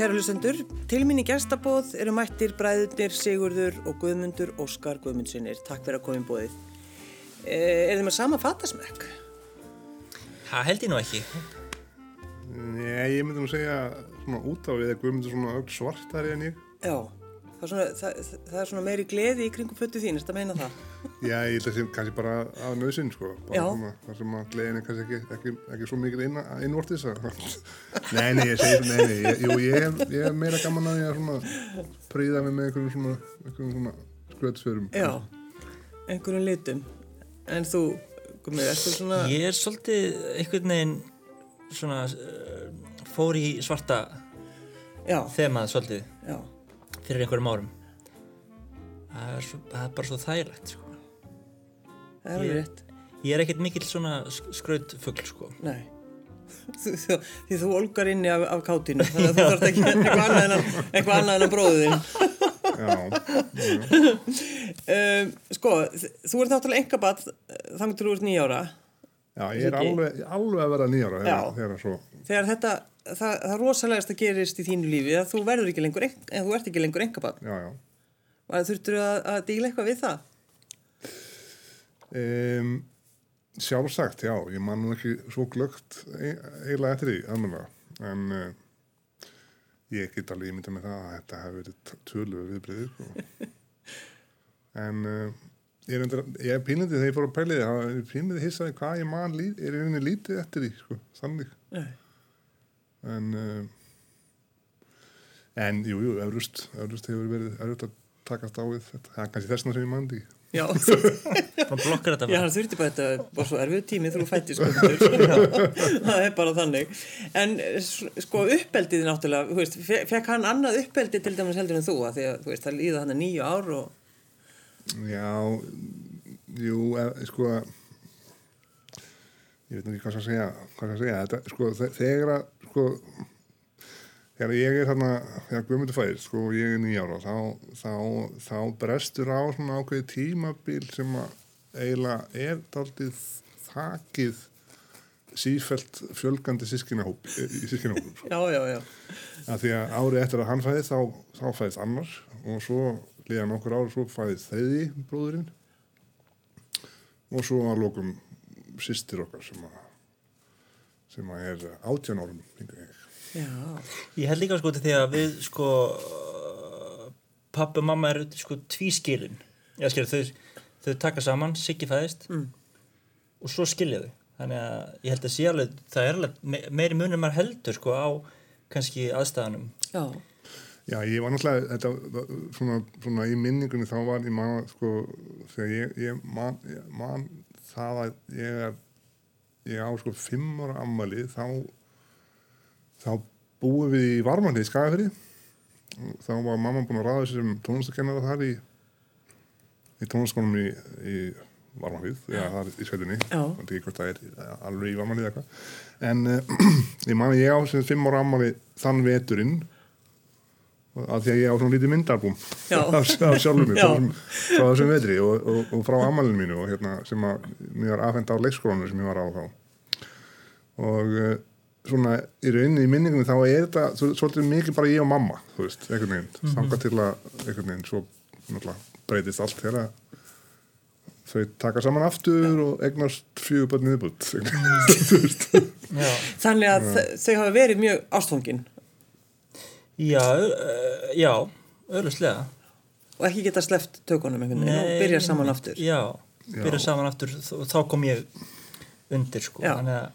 kæru hlustendur. Til mín í gestabóð eru mættir bræðunir Sigurður og Guðmundur Óskar Guðmundsinnir. Takk fyrir að koma í bóðið. Eh, er þið með sama fatasmekk? Það held ég nú ekki. Nei, ég myndi nú segja svona út á við að Guðmundur svona öll svartari en ég. Já, það er svona, það, það er svona meiri gleði í kringum föttu þín, er þetta að meina það? Já, ég held að það sé kannski bara af nöðsinn, sko. Þar sem að gleðin er kannski ekki, ekki, ekki svo mikil inn, innvortis. nei, nei, ég segi svona, nei, nei, ég, jú, ég hef, ég hef meira gaman að ég að svona príða mig með einhverjum svona, einhverjum svona skrötsförum. Já, einhverjum litum. En þú, Guðmundur, ertu svona... Ég er svolítið einhvern veginn svona uh, fór í svarta Já, þemað svolítið fyrir einhverjum árum. Það er, svo, það er bara svo þægilegt, sko. það er alveg rétt. Ég er ekkert mikill svona skrautfugl, sko. Nei. Þú- þú- Því þú olgar inni af, af kátinu, þannig að þú þarf ekki eitthvað annað en að, eitthvað annað en að bróðin. Já, Um, sko, þ- þú ert náttúrulega engabatt þannig til þú ert nýjára. já, ég er alveg, alveg að vera nýjára Já. þegar, þegar svo, Þegar þetta, það, það rosalegast að gerist í þínu lífi að þú verður ekki lengur, en, þú ert ekki lengur já. Og að þurftur að, að díla eitthvað við það? Um, sjálfsagt, já, ég man nú ekki svo glögt e- eiginlega eftir því, almennilega, en uh, ég get alveg ímynda með það að þetta hefur verið tölu viðbreyðið, sko. en uh, ég er, er pínlindi þegar ég fór að pæli því, það er pínlindi hissaði hvað ég man er einhvern lítið eftir því, sko, Nei. En uh, en, jú, jú, efrust, efrust hefur verið erfitt að takast á við þetta, það er kannski þessna sem ég man því. Já, Svona blokkar þetta já það þurfti bara þetta, bara svo erfið tími þú fætti skundur. það er bara þannig. En sko uppbeldið náttúrulega, þú veist, fe- fekk hann annað uppbeldið til dæmis heldur en þú að því að þú veist, það líða hann að nýju ár og Já, jú, e, sko ég veit nú ekki hvað það segja hvað það segja, þetta, sko, þe- þegar að sko þegar ég er þarna, þegar Guðmundur fæðist sko, og ég er nýjára, þá, þá þá brestur á svona ákveði tímabil sem að eiginlega er daldið þakið sífælt fjölgandi sískinahóp í sískinahópum sko. já, já, já. að því að árið eftir að hann fæðist þá, þá fæðist annar og svo liða nokkur ár svo fæðist þriði bróðurinn og svo að lokum sýstir okkar sem að sem að er átján árum hingað ég. Já, Ég held líka sko til því að við sko pappi og mamma eru sko tvískilin. Þau, þau taka saman, Siggi fæðist Mm. og svo skilja þau. Þannig að ég held að sé alveg, það er alveg me meiri munum maður heldur sko á kannski aðstæðanum. já, Já, ég var náttúrulega þetta, svona, svona í minningunni þá var ég man sko þegar ég, ég, man, man það að ég er ég á sko fimm ára ammali þá þá búum við í varmanni í Skagafyrði þá var mamma búin að ráða sér sem tónlistakennara þar í í tónlistaskónum í, í varmanlið, já, það er í sveitinni. Já. og ekki hvort það er alveg í varmanlið eitthvað en uh, ég man að ég á sem fimm ára ammali þann veturinn af því að ég á svona lítið myndarbúm af sjálfum mig frá þessum- þessum vetri og, og, og frá amalinu mínu og hérna, sem að mér var afhend á leikskólanu sem ég var á þá og uh, svona í rauninni í minningunni þá er þetta svo- svolítið mikið bara ég og mamma þú veist, einhvern veginn, mm -hmm. til að einhvern veginn svo náttúrulega breytist allt þegar þau taka saman aftur og eignast fjögur börn niðurbútt Já, þannig að þ- þau hafa verið mjög ástfangin já, uh, já, auðvitað. og ekki geta sleppt tökunum einhvern veginn og byrja saman aftur. Já, byrja Já. saman aftur og þá kom ég undir sko. Já. Þannig að,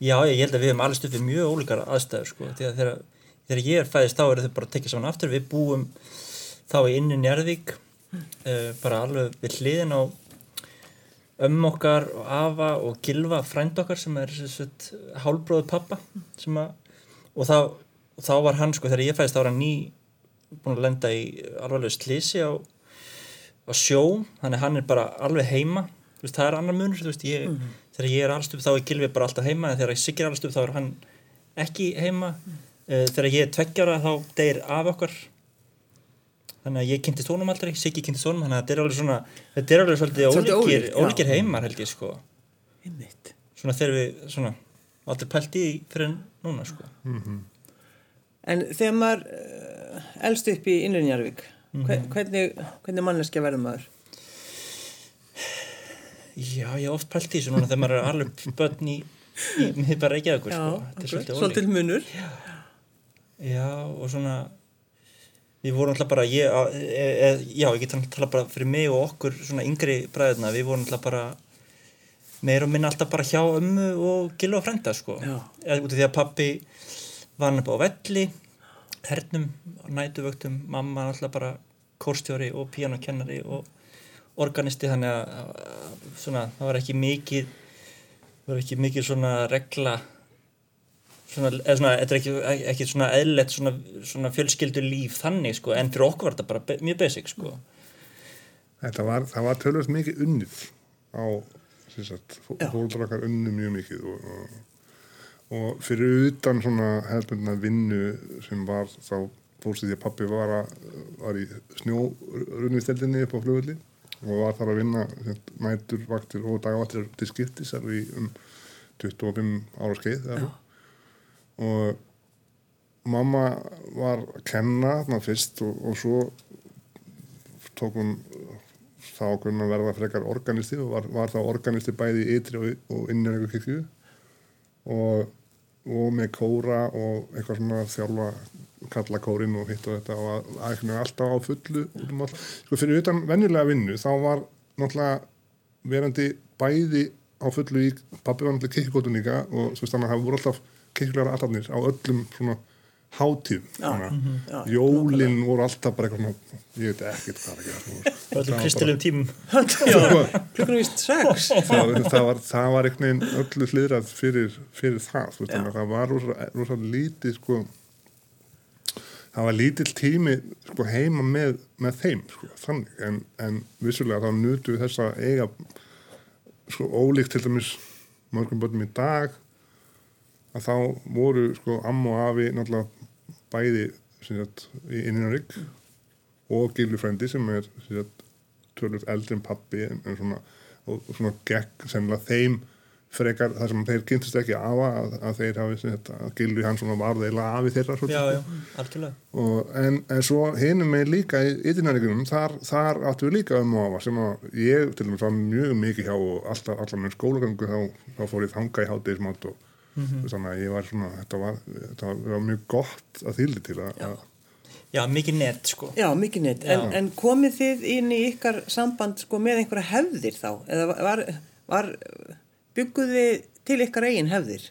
já, ég held að við hefum alveg stuffið mjög ólíkar aðstæður sko. Þegar, þegar, þegar ég er fæðist þá eru þau bara að tekja saman aftur. Við búum þá í inni Njarðvík, uh, bara alveg við hliðin á ömmu okkar og afa og gilva frænd okkar sem er hálbróðu pappa að, og þá, þá var hann sko, þegar ég fæðist þá var hann ný búin að lenda í alvarlegu slísi á, á sjó, þannig að hann er bara alveg heima, veist, það er annar munur þú veist, ég, þegar ég er allstup þá er Gilvi bara alltaf heima, en þegar Siggi er allstup þá er hann ekki heima. Uh, þegar ég er tveggjara þá deyr af okkar. Þannig að ég kynntist honum aldrei, Siggi kynntist honum þannig að þetta er alveg svona, þetta er alveg svolítið ólíkir, ólíkir heimar held ég sko, Einmitt. svona þegar við svona, aldrei pælt í fyrir núna sko. En þegar maður uh, elst upp í innrýnjarvík, Mhm. hvernig, hvernig manneskja verður maður? Já, ég oft pælt í þessu núna þegar maður er alveg börn í, í miðbæra Reykjavíkur, sko. Þetta er svolítið munur. Já, og svona, við vorum alltaf bara, ég, e, e, já, ég get alltaf bara fyrir mig og okkur svona yngri bræðina, við vorum alltaf bara meir og minna alltaf bara hjá ömmu og gilu og frenda, sko. Já. Eða út af því að pappi var hann upp á velli, hernum, nætuvöktum, mamma alltaf bara kórstjóri og píanokennari og organisti, þannig að svona, það var ekki mikið, það var ekki mikið svona regla svona, eða svona, þetta er ekki, ekki svona eðlilegt svona, svona fjölskyldu líf þannig sko, en fyrir okkur var þetta bara be mjög basic sko. Þetta var, það var tölvöld mikið unnið á, sem sagt, okkar unnu mjög mikið og, og, og fyrir utan svona hefðbundna vinnu sem var þá fórstu því að pappi var, að, var í snjórunnisteldinni upp á flugvelli og var þar að vinna nætur, vaktir og dagvaktir til skiptis í um 25 ára skeið og mamma var að kenna þarna fyrst og, og svo tók hún þá kunna verða frekar organisti og var, var þá organisti bæði í ytri og, og innjörningu kirkju. Og, og með kóra og eitthvað svona þjálfa kalla kórin og hitt og þetta og að, alltaf á fullu um sko fyrir utan venjulega vinnu þá var náttúrulega verandi bæði á fullu í pappi var náttúrulega kirkjukotun líka og þannig að það voru alltaf kirkjulegar allarnir á öllum svona hátíð Já, Þannig já, að jólin voru alltaf bara eitthvað ég veit ekkert hvað er Það var kristilum tímum. Já, klukkan vist sex. það, var, einhvern veginn öllu hliðrað fyrir, fyrir það veist, það var rosa, rosa lítið sko, það var lítill tími sko, heima með, með þeim sko, þannig, en, en vissulega þá nutu við þess að eiga sko, ólíkt til dæmis mörgum börnum í dag að þá voru sko amma og afi náttúrulega bæði í inninarík og gilufrændi sem er tölvöld eldri en pappi en, en svona, og, og svona gekk sennilega þeim frekar þar sem þeir kynntist ekki afa að, að þeir hafi að gilu hann svona varð eila afi þeirra já, já, Og, en, en svo hinum með líka í ytinaríkunum, þar, þar áttu við líka um og afa sem að ég til dæmis var mjög mikið hjá og alltaf, alltaf með skólagangu þá, þá fór ég þanga í hátegismátt og Mhm. þannig að ég var svona, þetta var, þetta var, mjög gott að þýldi til að, að já, mikið net sko Já, mikið neitt. En, en komið þið inn í ykkar samband sko með einhverja hefðir þá? Eða var, var bygguð þið til ykkar eigin hefðir?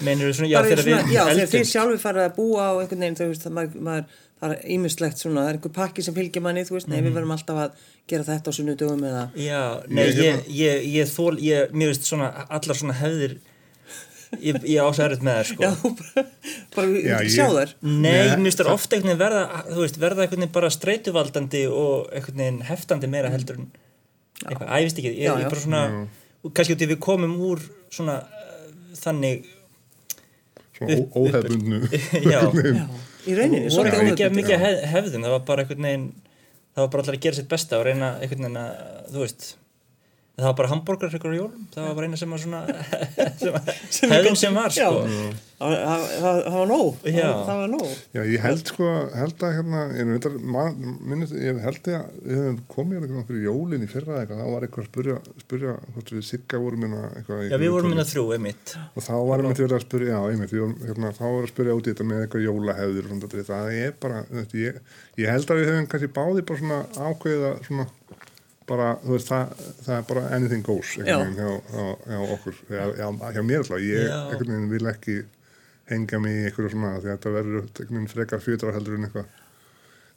meinir svona, já, þegar við já, þegar þið sjálfur farið að búa á einhvern veginn, þú veist, það, maður, maður, það er ímislegt svona, það er einhver pakki sem fylgir manni, þú veist, nei, Mhm. við verðum alltaf að gera þetta á sunnudögum eða, Já, nei, Ég- ég, ég, ég þól, ég, mér veist svona, allar svona hefðir, ég, ég ás erut með það, sko. já, bara, bara Já, já, ég- sjá þær. Nei, mér finnst það ofta einhvern veginn verða, þú veist, verða einhvern veginn bara streituvaldandi og einhvern veginn heftandi meira heldur en eitthvað, að ég veist ekki, ég, Já, já. bara svona, og kannski út í við komum úr svona uh, þannig, svona Upp- ó- óhefbundnu já, Já, í rauninni, voru svolítið ekki mikið, óhefðbundið. mikið hef, hefðin, það var bara einhvern veginn, það var bara allir að gera sitt besta og reyna einhvern veginn að, þú veist, það var bara hambúrgar ykkur á jólum, það var bara eina sem var svona, sem, hefðin sem var, Já. sko. Það það- það- það var nóg, Já. það var nóg. Já, ég held sko, held að hérna, ég, veitar, man, minnist, ég held að við höfum komið hérna fyrir jólin í fyrra eitthvað, þá var eitthvað að spyrja, spyrja hvort við Sigga vorum hérna eitthvað í Já, við vorum minna þrjú, einmitt. og þá varum við til að spyrja, já, einmitt, við vorum, hérna, þá var að spyrja út í þetta með eitthvað jólahefður það er bara, ég, ég held að við höfum kannski báði bara svona ákveðið að svona, bara, þú veist, það, það er bara anything goes, hjá, hjá, hjá okkur, hjá, hjá, hjá mér alltaf, ég, einhvern veginn vil ekki hengja mig í einhverju svona, því að þetta verður einhvern veginn frekar fjötrar heldur en eitthvað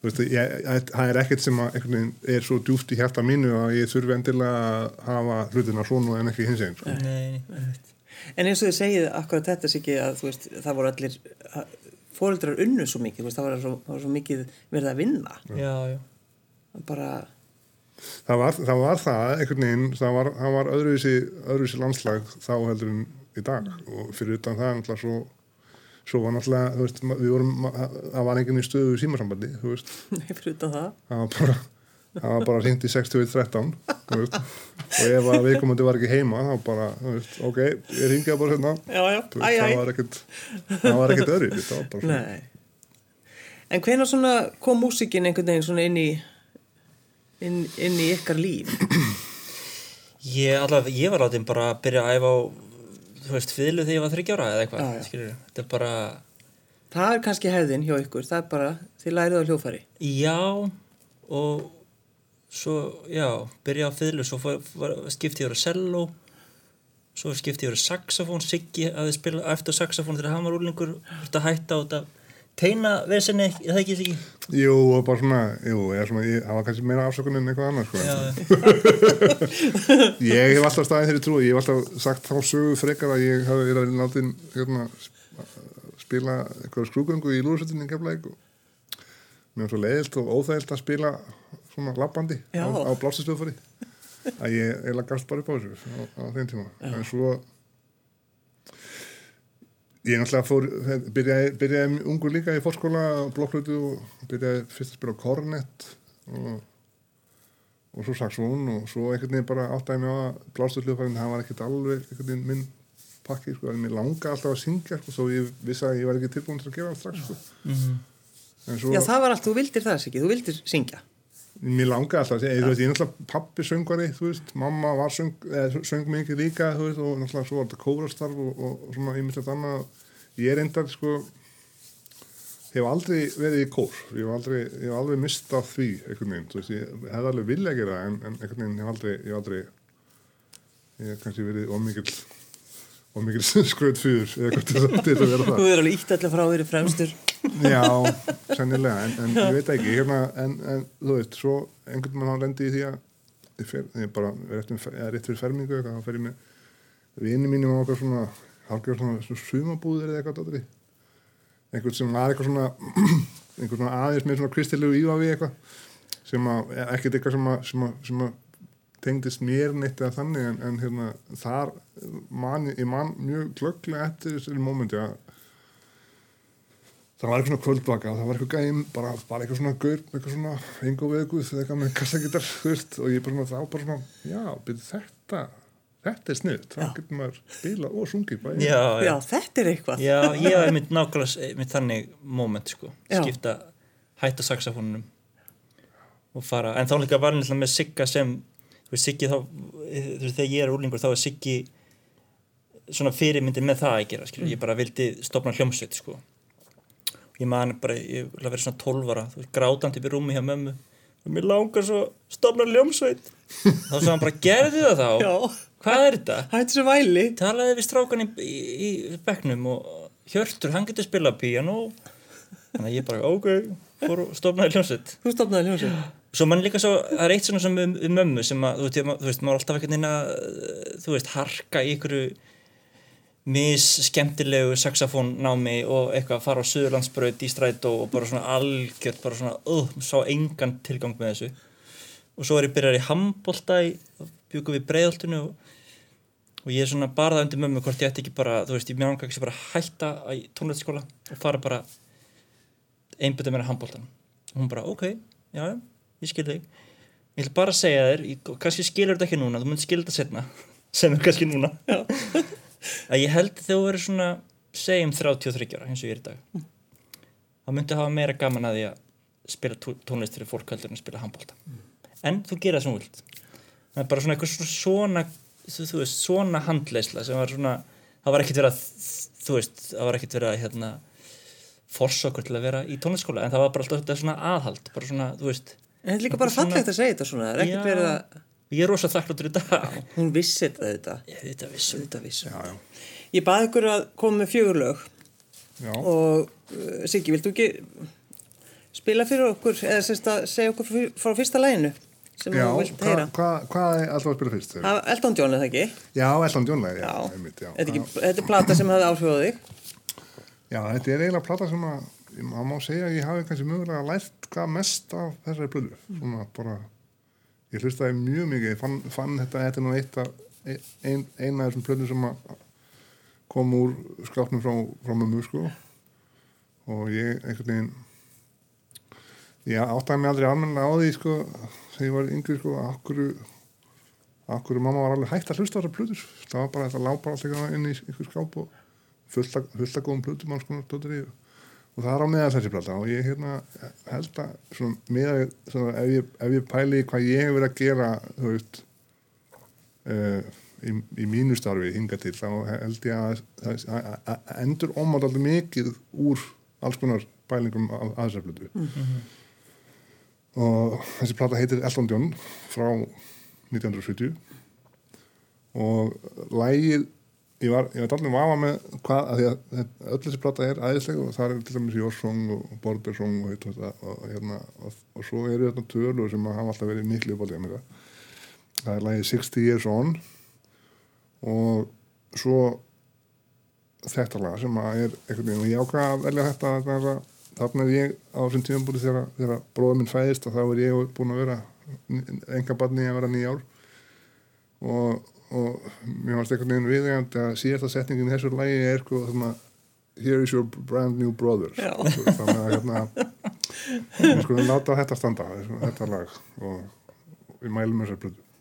þú veist, ég, ég, það er ekkert sem að einhvern veginn er svo djúft í hjarta mínu að ég þurfi endilega að hafa hlutina svona en ekki hins einn sko. Nei, En eins og þið segið akkurat þetta sé ekki að þú veist, það voru allir fóreldrar unnu svo mikið, veist, það var svo, svo mikið verið að vinna. já, já. Bara, það, var, það var það einhvern veginn, það var, það var öðruvísi, öðruvísi landslag þá heldur en í dag. Og fyrir utan það náttúrulega svo svo var náttúrulega, þú veist, við vorum það var enginn í stöðu símasambandi þú veist, nei, fyrir utan það. það var bara það var bara hringt í 6113 þú veist, og ef að viðkomandi var ekki heima þá bara, veist, ok, ég ringi það bara hérna. Það var ekkert það var ekkert öðru það var bara svona. Nei, En hvenær svona kom músikin einhvern veginn svona inn í, inn, inn í ykkar líf? Ég, allavega, ég var látið bara að byrja að æfa á, þú veist, fiðlu þegar ég var þryggjára eða eitthvað, skilur Þetta er bara, Það er kannski hefðin hjá ykkur, það er bara, þið lærið á hljófari. já, og svo, já, byrja á fiðlu, svo fór, var, skipti ég að selló, svo skipti ég að saxofón, Siggi hafði spilað eftir saxofón þegar hann var úrlingur, þetta hætta á þetta teina vesenni, ég það ekki Siggi? Jú, og bara svona, jú, eða svona, ég, það var kannski meira afsökun en eitthvað annað, sko. Ég hef alltaf staðið þeirri trú, ég hef alltaf sagt þá sögu frekar að ég hafi verið látin, hérna, spila eitthvað skrúgöngu í lúðsveitinni keflaðið og mér var svo leiðilt og óþægilt að spila svona labbandi Já. á, á blástistöðfari að ég eiginlega gafst bara upp á þessu á, á þeim tíma. En svo ég náttúrulega fór, byrjaði, byrjaði ungur líka í fórskóla blokklutu og byrjaði fyrst að spila kornett og og svo saxofón og svo einhvern veginn bara áttæði mig á að blásturljóðfærin það var ekkert alveg einhvern veginn minn pakki sko, en mér langa alltaf að syngja sko, svo ég vissi að ég var ekki tilbúin til að gera það strax sko. en svo, Já, það var allt, þú vildir það ekki, þú vildir syngja. Mér langa alltaf að segja, þú veist, ég er náttúrulega pappi söngvari, þú veist, mamma var söng, eða, söng mikið líka, þú veist, og náttúrulega svo var þetta kórastarf og, og, og svona ímyndilegt annað, ég er endar, sko hef aldrei verið í kór ég hef aldrei, ég aldrei mistað því einhvern veginn, þú veist, ég hef alveg vilja að gera en, en einhvern veginn hef aldrei ég hef aldrei ég hef kannski verið ómikil ómikil skröð fyrir eða þess að vera það Þú er alveg ítt allir frá verið fremstur. Já, sennilega, en, en ég veit ekki, hérna, en, en þú veist, svo einhvern veginn hann lendi í því að ég, fer, ég bara, rétt, um, eða rétt fyrir fermingu eitthvað, þá fer ég með vini mínum á okkar svona, hálfgjör svona, svona sumabúðir eða eitthvað dóttir einhvern sem var eitthvað svona einhvern svona aðeins með svona kristilegu ívafi eitthvað sem að, ekkert eitthvað sem að, sem að, sem að tengdist mér neitt eða þannig en, en hérna, þar man, ég man mjög glögglega eftir þessari mómenti að það var eitthvað svona kvöldvaka það var eitthvað gæm, bara, bara eitthvað svona gaur, eitthvað svona engo veguð, eitthvað með kassagitar, og ég bara svona, þá bara svona, já, byrju þetta, þetta er sniðt, þá getur maður spila og sungið bæði. já, Já, já. þetta er eitthvað. Já, ég hef mynd nákvæmlega mynd þannig moment sko, Já. skipta hætta saxofónunum og fara, en þá líka var hann með Sigga sem, veist, Siggi þá þú veist, þegar ég er úrlingur þá er Siggi svona fyrirmyndi með það að gera, skilur, ég bara vildi stopna hljómsveit, sko. Ég man bara, ég vil að vera svona 12 ára þú veist, grátandi í rúmi hjá mömmu. Og mér langar svo stopna hljómsveit. Þá sagði hann bara, gerði það þá? Já, hvað er þetta? hættu svo væli. talaði við strákan í, í, í bekknum og Hjörtur, hann getur spilað píanó. Þannig að ég bara, ok stofnaði hljómsveit. Þú stopnaði hljómsveit. svo mann líka svo, það er eitt svona sem um, um mömmu sem að, þú veist, maður er alltaf einhvern veginn að þú veist, harka í einhverju mis skemmtilegu saxofónnámi og eitthvað fara á Suðurlandsbraut í strætó og bara svona algjört, bara svona, uh, sá engan tilgang með þessu. Og svo er ég byrjar í handbolta í, bjúku við breiðoltinu og, og ég er svona bara það undir mömmu hvort ég ætti ekki bara, þú veist, ég mjög ekki bara hætta í tónleitskóla og fara bara einbytta mér að handboltan og hún bara, ok, já, ég skil þig. Ég ætla bara segja þér, ég, kannski skilur þetta ekki núna þú munt skilur þetta setna sem er kannski núna. Að ég held þú verður svona segjum 33 ára eins og ég er í dag. Þá myndi hafa meira gaman að að spila tó- tónlist fyrir fólk heldur en spila handbólta en þú gera það sem þú vilt. Það er bara svona eitthvað svona þú, þú veist, svona handleysla sem var svona það var ekkit verið að þú veist, það var ekkit verið að hérna forsa okkur til að vera í tónlistskóla en það var bara alltaf þetta svona aðhald bara svona, þú veist En þetta er líka bara fallegt að segja þetta svona, það er ekkert Já. verið að, ég er rosa þakkláttur í dag hún vissi þetta þetta, ég veit að vissum þetta vissi. Já, já, Ég baði ykkur að koma með fjögur lög já. og uh, Siggi, viltu ekki spila fyrir okkur, eða semst að segja okkur frá, frá fyrsta læginu sem Já, þú vilt hvað heyra? hva, hva er alltaf að spila fyrst? Það Elton John, eða ekki? Já, Elton John lega, já, Já. já. Þetta, er er plata sem hafði áhrif á þig. Já, þetta er eiginlega plata sem að, maður má segja að ég hafi kannski mögulega lært hvað mest af þessari blödu. Svona bara, ég hlustaði mjög mikið, ég fann, fann þetta, þetta er nú eitt af, ein, eina af þessum blödu sem að kom úr skápnum frá, frá mömmu, sko. Og ég einhvern veginn, ég áttaði mig aldrei almennilega á því, sko, þegar ég var yngri, sko, akkur, akkur mamma var alveg hægt að hlusta þessar blöður. Það var bara, þetta lá bara alltaf inn í einhver skáp og fullt af fullt af góðum plötum alls konar dóttir í og það er á meðal þessi plata. Og ég hérna held að svona með svona, ef, ég, ef ég pæli hvað ég hef verið að gera þú veist uh, í, í mínu starfi hinga til þá held ég að það endur ómátt alltaf mikið úr alls konar pælingum af aðseflutu og þessi plata heitir Elton John frá 1970 og lægið ég var, ég var allir vafa með hvað, að að öll þessi plata er æðisleg og það er til dæmis Jórsson og Bordersson og, og, og, hérna, og, svo eru þetta tölur sem hafa alltaf verið miklu upp á því það er lægið 60 Years On og svo þetta lag sem að er einhvern veginn og ég ákvaða að velja þetta þarna er ég á þessum tíum búin þegar, bróða minn fæðist og þá er ég búin að vera enga barni að vera nýjár og og mér fannst einhvern veginn viðegand að síðasta setningin í þessu lægi er sko þarna here is your brand new brother þannig að hérna við skulum láta þetta standa þetta lag og við mælum þessar blödu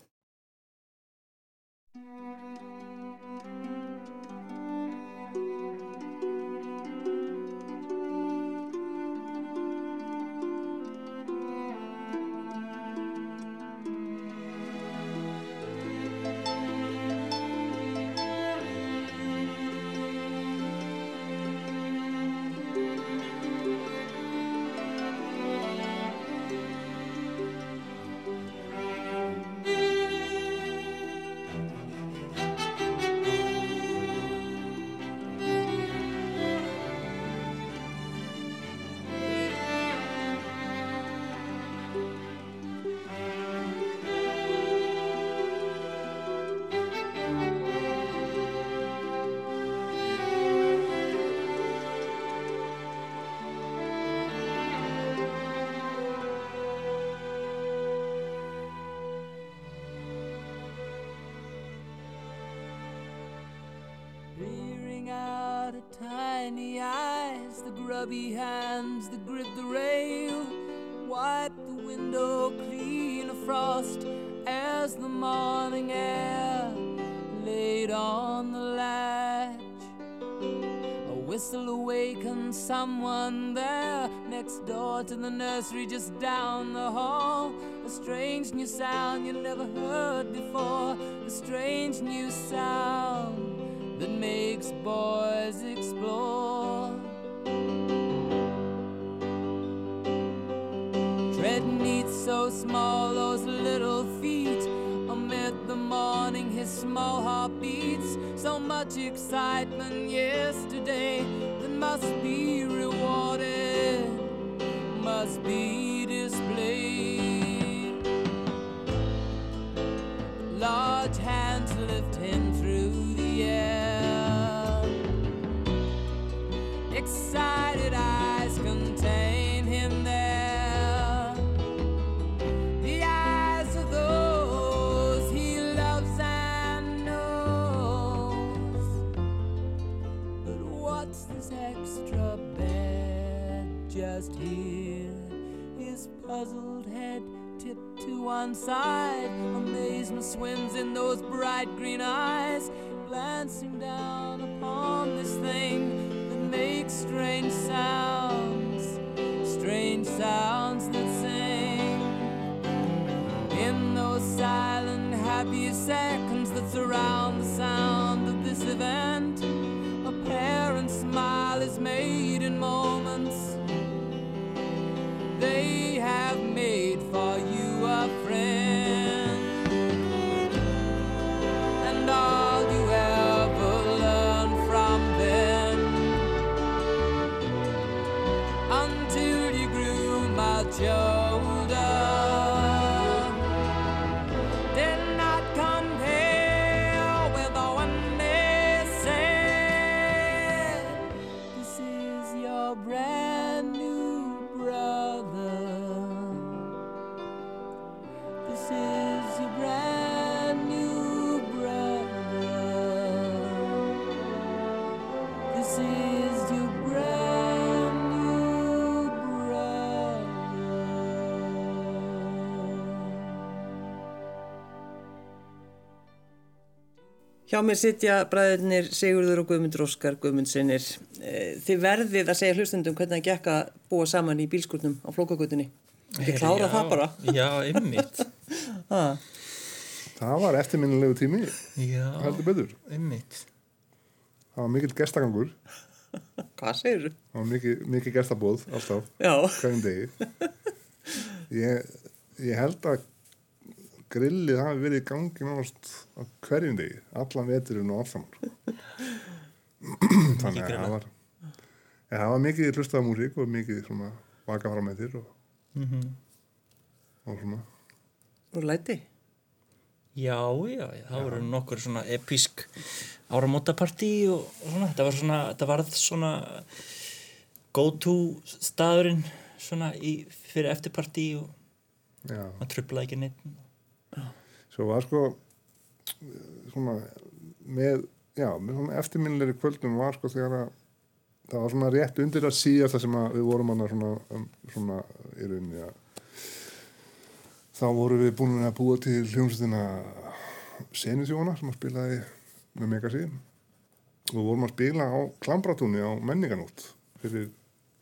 someone there next door to the nursery just down the hall. A strange new sound you never heard before, a strange new sound that makes boys explore. Tread neat, so small, those little feet. Amid the morning, his small heart beats. So much excitement yesterday must be rewarded, must be bed just here? His puzzled head tipped to one side. Amazement swims in those bright green eyes, glancing down upon this thing that makes strange sounds, strange sounds that sing. In those silent, happy seconds that surround the sound of this event, mér sitja bræðinir Sigurður og Guðmundur Óskar Guðmundsinnir. Þið verðið að segja hlustendum hvernig það gekk að búa saman í bílskurnum á flókagutinni. Þið klára Já, það bara. Já, ymmit. Ha, Það var eftirminnilegu tími, Já, ymmit. Það var mikill gestagangur, hvað segir þú? það var mikið, mikið gestabóð alltaf, Já, hverjum degi. Ég, ég held að grillið hafi verið í gangi náttúrulega á hverjum degi, allan veturinn og allt saman. Þannig að það var, ja, það var mikið hlustaða músík og mikið svona vaka fram með þér og, Mhm. og svona. og læti. Já, já, já, það voru nokkur svona episk áramótapartí og, svona, þetta var svona, þetta varð svona go-to staðurinn svona í, fyrir eftirpartí og Já. maður trublaði ekki neitt. Svo var sko svona með, já, með svona eftirminnilegri kvöldum var sko þegar að það var svona rétt undir að síðast það sem að við vorum hana svona, um, svona í rauninni að þá vorum við búin að búa til hljómsveitina Senusjóna sem að spilaði með Megasi og vorum að spila á Klambratúni á menninganótt fyrir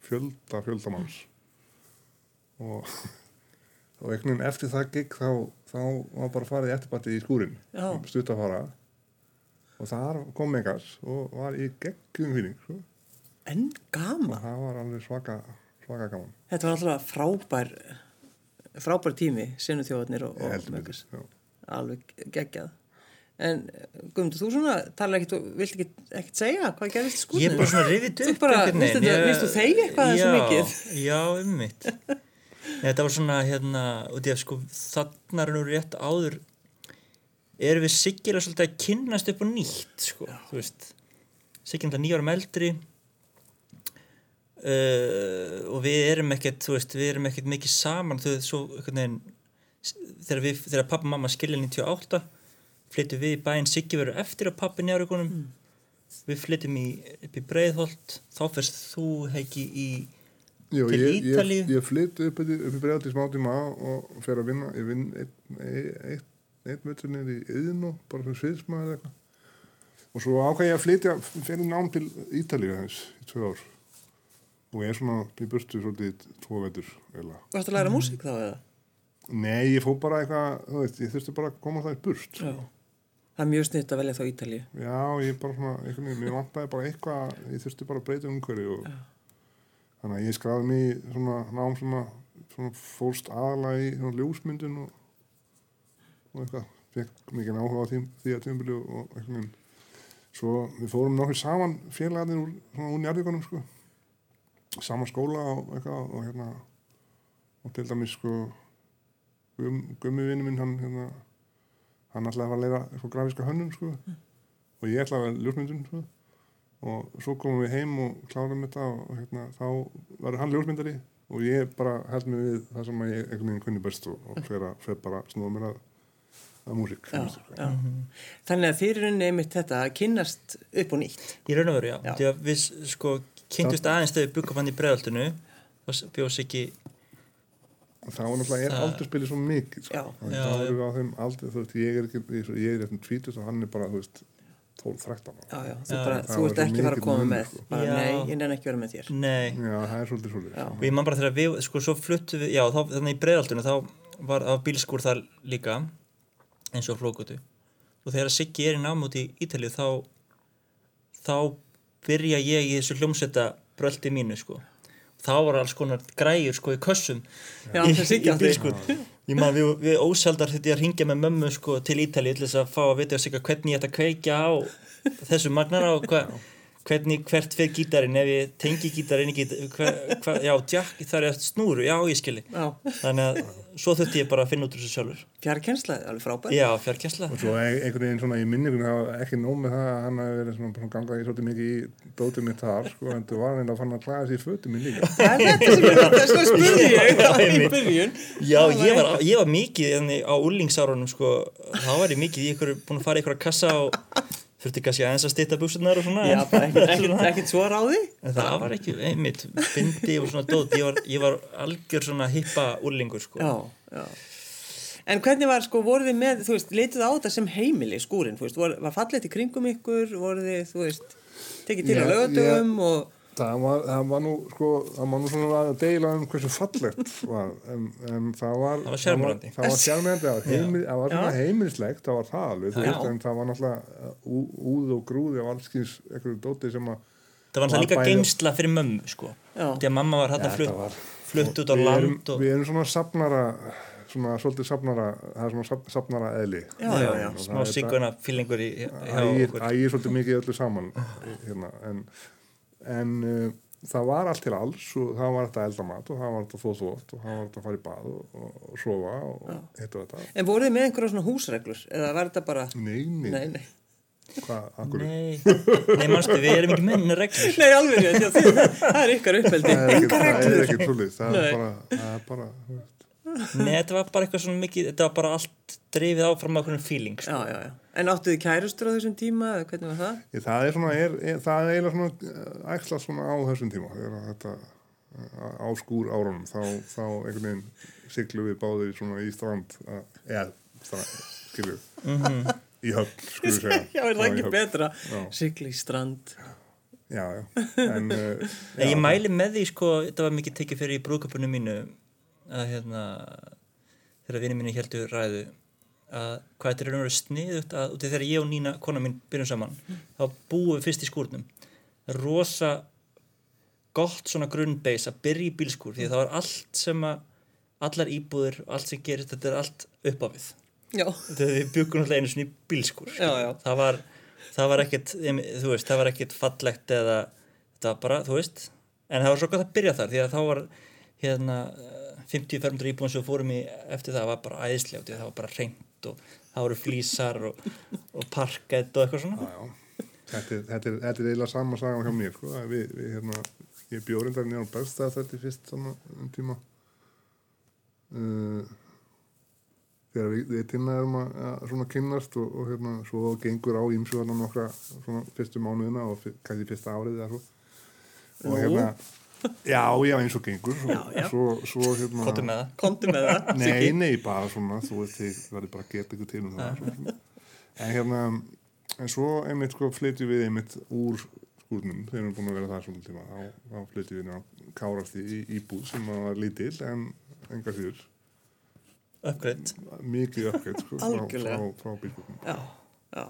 fjölda fjöldamanns og og einhvern veginn eftir það gig þá, þá var bara farið eftirbætti í skúrin stutt að fara og þar kom Megas og var í geggjum fíling sko. En og gaman. það var alveg svaka svaka gaman Þetta var alltaf frábær, frábær tími, sinu þjóðarnir og, og Megas. já. alveg geggjað. En Guðmundur, þú svona tala ekkit og vilt ekki ekkit segja hvað gerðist í skúrnum? Ég er bara svona rifið Þú upp bara, þetta- Ég- finnst þú þegja eitthvað þessu mikið? Já, ymmit. Þetta var svona, hérna, út í að sko, þannig er nú rétt áður, erum við siggilega svolítið að kynnast upp á nýtt, sko, þú veist. Siggilega nýjárum eldri uh, og við erum ekkert, þú veist, við erum ekkert mikið saman, þú veist, svo veginn, þegar við, þegar pappa og mamma skilja 98, flyttum við í bæinn Siggi verður eftir að pappi njárugunum, við flyttum í, upp í Breiðholt, þá fyrst þú hegi í Jú, Til ég, ég, Ítalíu? ég flytt upp, í- upp í bregðat í smá tíma og fer að vinna, ég vinn einn ein, ein, veitur niður í yðinu, bara sem sviðsmaður eða eitthvað og svo ákvæði ég að flytja fyrir nám til Ítalíu þess í tvö ár og ég er svona í burtu svolítið tvo veitur eiginlega. Varstu að læra músík þá eða? Nei, ég fór bara eitthvað, þú veist, ég þurfti bara að koma það í burt Já. Það er mjög snitt að velja þá Ítalíu. Já, ég bara svona, veginn, mér vantaði bara eitthvað, ég þurfti bara að breyta umhverju og þannig að ég skráði mig í svona nám sem að svona fórst aðalega í svona ljósmyndun og, og eitthvað, fekk mikið áhuga á því, því að tímabili og, einhvern veginn. Svo við fórum nokkuð saman félagarnir úr, svona úr njárvíkonum, sko, saman skóla og eitthvað og hérna, og til dæmis, sko, gum, gummi vinnu minn, hann, hérna, hann ætlaði að fara að leira eitthvað grafíska hönnun sko. og ég ætlaði að ljósmyndun sko. Og svo komum við heim og klárum þetta og, hérna, þá verður hann ljósmyndari og ég bara held mig við það sem að ég einhvern veginn kunni best og, og fer, að, fer bara að snúa mér að, að músík Já, já. Þannig að fyrir rauninni einmitt þetta að kynnast upp og nýtt. Í raun og veru, já. Já. Því að við sko kynntust aðeins þegar við byggum hann í bregðaltinu og bjóðs ekki, og þá er náttúrulega er Það- aldurspilið svo mikið sko. Já. og Já, þá erum við á þeim aldur þú veist, ég er ekki, ég, ég er eftir tvítust og hann er bara, þú veist 12-13 Já, já, þú, bara, þú ert ekki fara að koma með. sko. Bara, nei, ég nenni ekki að vera með þér. nei. Já, það er svolítið svolítið ég man bara þegar við, sko, svo fluttu við, já, þá, þannig í bregðaltinu, þá var á bílskúr þar líka, eins og flókutu. Og þegar Siggi er í nám út í Ítalíu, þá, þá byrja ég í þessu hljómsveita bröldi mínu, sko. Þá var alls konar græjur, sko, í kössum. Já, í, það Siggi í átti. Ég man, við, við ósaldar þetta að ringja með mömmu, sko, til Ítalíu til þess að fá að vita hvernig ég ætti að kveikja á þessu magnara og hva, hvernig hvert fyrir gítarinn ef ég tengi gítarinn í gítar, hva, hva, já, jack, það er snúru, já, ég skilji. Já, Þannig að svo þurfti ég bara að finna út úr þessu sjálfur. fjarkensla, alveg frábært. Já, fjarkjæsla. og svo ein- einhvern veginn svona í var ekki nóg með það að hann hafi verið svona, svona gangað í svolítið mikið í dótið mitt þar sko, en þú var hann að fann að klæða sig í fötum minn líka Það er þetta sem ég spurði ég Já, í byrjun. Já, ég var, ég var mikið á úlingsárunum, sko, þá var ég mikið í ykkur, búin að fara í ykkur kassa og þurfti kannski aðeins að stýta buksunar og svona. Já, ekkert, ekkert, ekkert svo ráði. En það var ekki, einmitt, bindi og svona dót, ég var, ég var algjör svona hippa úlingur, sko. Já, já. En hvernig var, sko, voruð þið með, þú veist, leituð á þetta sem heimili, skúrin, þú veist, var, var fallið í kringum ykkur, voruð þið, þú veist, tekið til Já, á lögatugum og, Það var, það var nú, sko, það var nú svona að deila um hversu fallegt var, en, en það var... Það var sjarmerandi. Það var sjarmerandi, það var, heimil, það var svona heimilislegt, það var það alveg, þú veist, en það var náttúrulega ú, úð og grúði af allskins einhverju dóti sem að... það var alltaf líka bæði- geimsla fyrir mömmu sko Já. því að mamma var Ja, hérna þetta flutt, var- flutt út á land og við erum svona safnara, svona svolítið safnara, það er svona saf, safnara eðli. Já, já, já. Smá siguna fílingur í, ægir svolítið mikið öllu saman hérna, en, en uh, það var allt til alls og það var þetta elda mat og það var þetta þó þótt og það var þetta að fara í bað og, og, og sofa og hitt og þetta. En voruð þið með einhverja svona húsreglur, eða var þetta bara, nei, nei, nei, nei, hvað, Nei, nei mannstu, við erum ekki menn reglur. Nei, alveg, það er ykkar uppeldi, það er ekki, engar það er trúlið það er bara, Nei, þetta var bara eitthvað svona mikið þetta var bara allt drifið áfram á einhvern feeling sko. Já, já, já, en áttuð þið kærustur á þessum tíma, eða hvernig var það? Ég, það er svona, er, er, það er eiginlega svona æxla svona á þessum tíma þegar að þetta uh, á skúr árunum þá, þá einhvern veginn siglu við báðir svona í strand að, eða, strand, skilju í höfn, við segja Já, er það ekki höfn. betra? Já. Sigli í strand. Já, já, en uh, ég mæli með því sko, þetta var mikið tekið fyrir í brúðköpunum mínu að hérna þegar vinni mínu heldur ræðu að hvað þetta er veru sniðugt að út af þegar ég og Nína, kona mín, byrjum saman þá búum við fyrst í skúrnum. Rosa gott svona grunnbeis að byrja í bílskúr því að það var allt sem að allar íbúður allt sem gerist þetta er allt upp á við. Þegar við byggum alltaf einu svona í bílskúr Já, já. það var það var ekkert, þú veist, það var ekkert fallegt eða þetta var bara, þú veist en það var svo gott að byrja þar því að þá var hérna eh, 50 fermdur íbúin sem við fórum í eftir það var bara æðislega því að það var bara reynd og það voru flísar og, og parkett og eitthvað svona já, já. Þetta, er, þetta, er, þetta er eiginlega sama sagan hjá mér sko. að við, við hérna, ég bjórindar nýjan bestað þetta fyrst svona um tíma uh, þegar við, við tinna erum að, að svona kynnast og, og hérna svo gengur á hérna nokkra svona fyrstu mánuðina og fyr, kannski fyrsta árið eða svo og hérna já, já, eins og gengur svo, Já, já. svo, svo hérna Kottum með það komdu með það. Nei, nei, bara svona, þú veist, þið verður bara að geta ykkur til um það. En hérna, en svo einmitt sko flytjum við einmitt úr skúrnum, þegar við erum búin að vera það svona tíma, þá, þá flytjum við inn á kárasti í íbúð sem var lítil en enga síður, uppgreitt mikið uppgætt sko, frá, Algjörlega. frá, frá bílskúrnum. Já, já,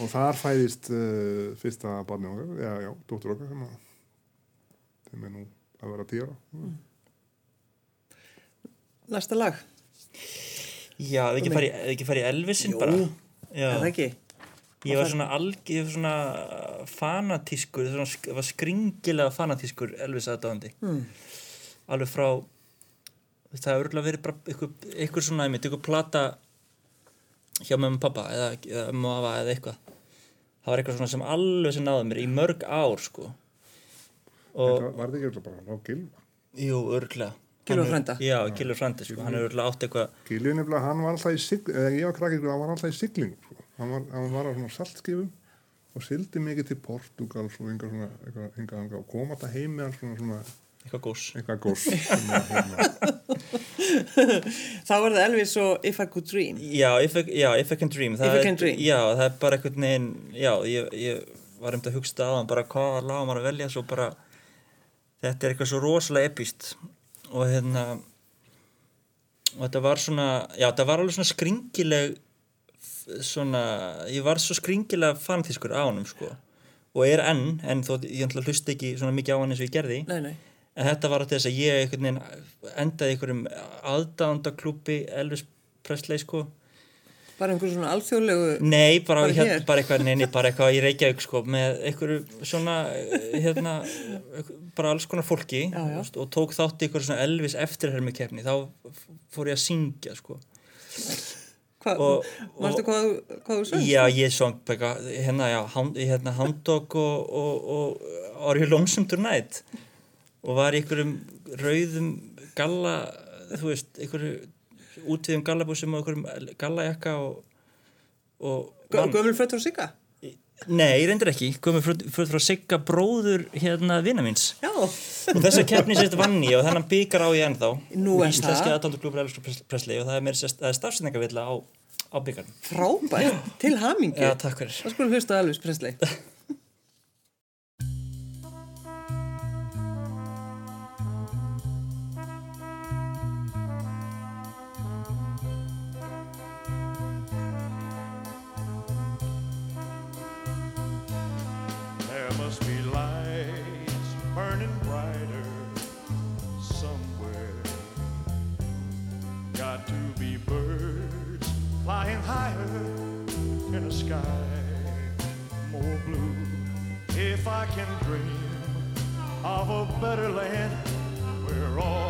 Og þar fæðist uh, fyrsta barni okkar, já, já, dóttur okkar sem að, þeim er nú að vera tíra. næsta lag. Já, ef ekki farið ekki fari í Elvisin Jú. bara Já, það ekki? ég var svona alg, ég var svona fanatískur, svona, sk- var skringilega fanatískur Elvis aðdáðandi Hmm. alveg frá það hefur örgulega verið bara ykkur, ykkur svona einmitt, ykkur plata hjá mömmu og pappa eða, eða ömmu og afa eða eitthvað það var eitthvað svona sem alveg sem náði mér í mörg ár sko var þetta ekki bara á gilva. jú, Hann er- frænda? já, Gilur Frænda, sko, hann hefur örgulega átt eitthvað Gilvin nefnilega, hann var alltaf í siglingu, eða ég var krakkið, hann var alltaf í siglingu, sko. hann, var, hann var á svona saltskifum og sildi mikið til Portugals og einhver svona, eitthvað, einhver, einhver, og kom alltaf heim með hann svona, svona eitthvað gós eitthvað að, hérna, Þá var það Elvis og If I Could Dream. Já, If I, já, if I Can Dream það If I er- Can Dream. Já, það er bara einhvern veginn Já, ég, ég var um að hugsa það á hann bara hvað laga maður að velja svo bara þetta er eitthvað svo rosalega epíst og hérna og þetta var svona já, þetta var alveg svona skringileg svona, ég var svo skringilega fanatískur á honum sko. Og er enn, en þó ég ætla að hlusta ekki svona mikið á hann eins og ég gerði. Nei, nei. en þetta var þess að ég einhvern veginn endaði einhverjum aðdándaklúbi Elvis Presley sko Bara einhver svona alþjóðlegu... Nei, bara, Bara hérna, hér? bara eitthvað, neini, bara eitthvað í Reykjavík sko, með einhverju svona eh, hérna, bara alls konar fólki Já, já. og tók þátt í einhverju svona Elvis eftirhermi keppni, þá fór ég að syngja sko. Og- hvað, þú- sögst? Já, ég söng bara, hérna, já, hérna, Hound Dog og, og, og Are You Lonesome Tonight og var í einhverjum rauðum galla, þú veist, einhverju útviðum gallabúsum og einhverjum gallajakka og, og Gö- Gömul fötur og sigga? Nei, reyndir ekki, komið frá, frá, frá Sigga bróður hérna vina míns. Já, og þessa keppni sérst vann ég og þennan byggar á ég ennþá. Nú er það. það er mér sérst, er stafsendingavilla á, á byggarnum frábært, til hamingju. Já, takk fyrir. Það skulum hlusta á Elvis I can dream of a better land where all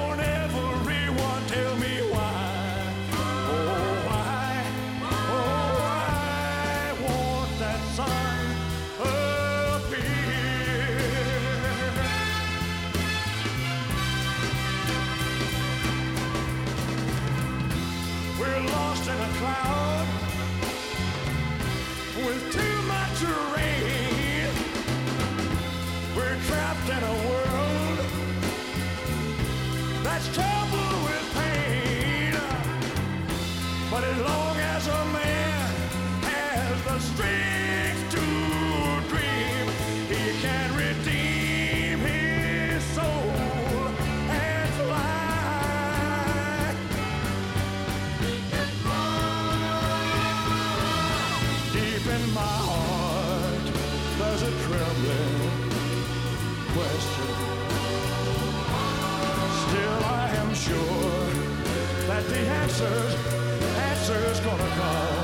Let's try. Answers, answers gonna come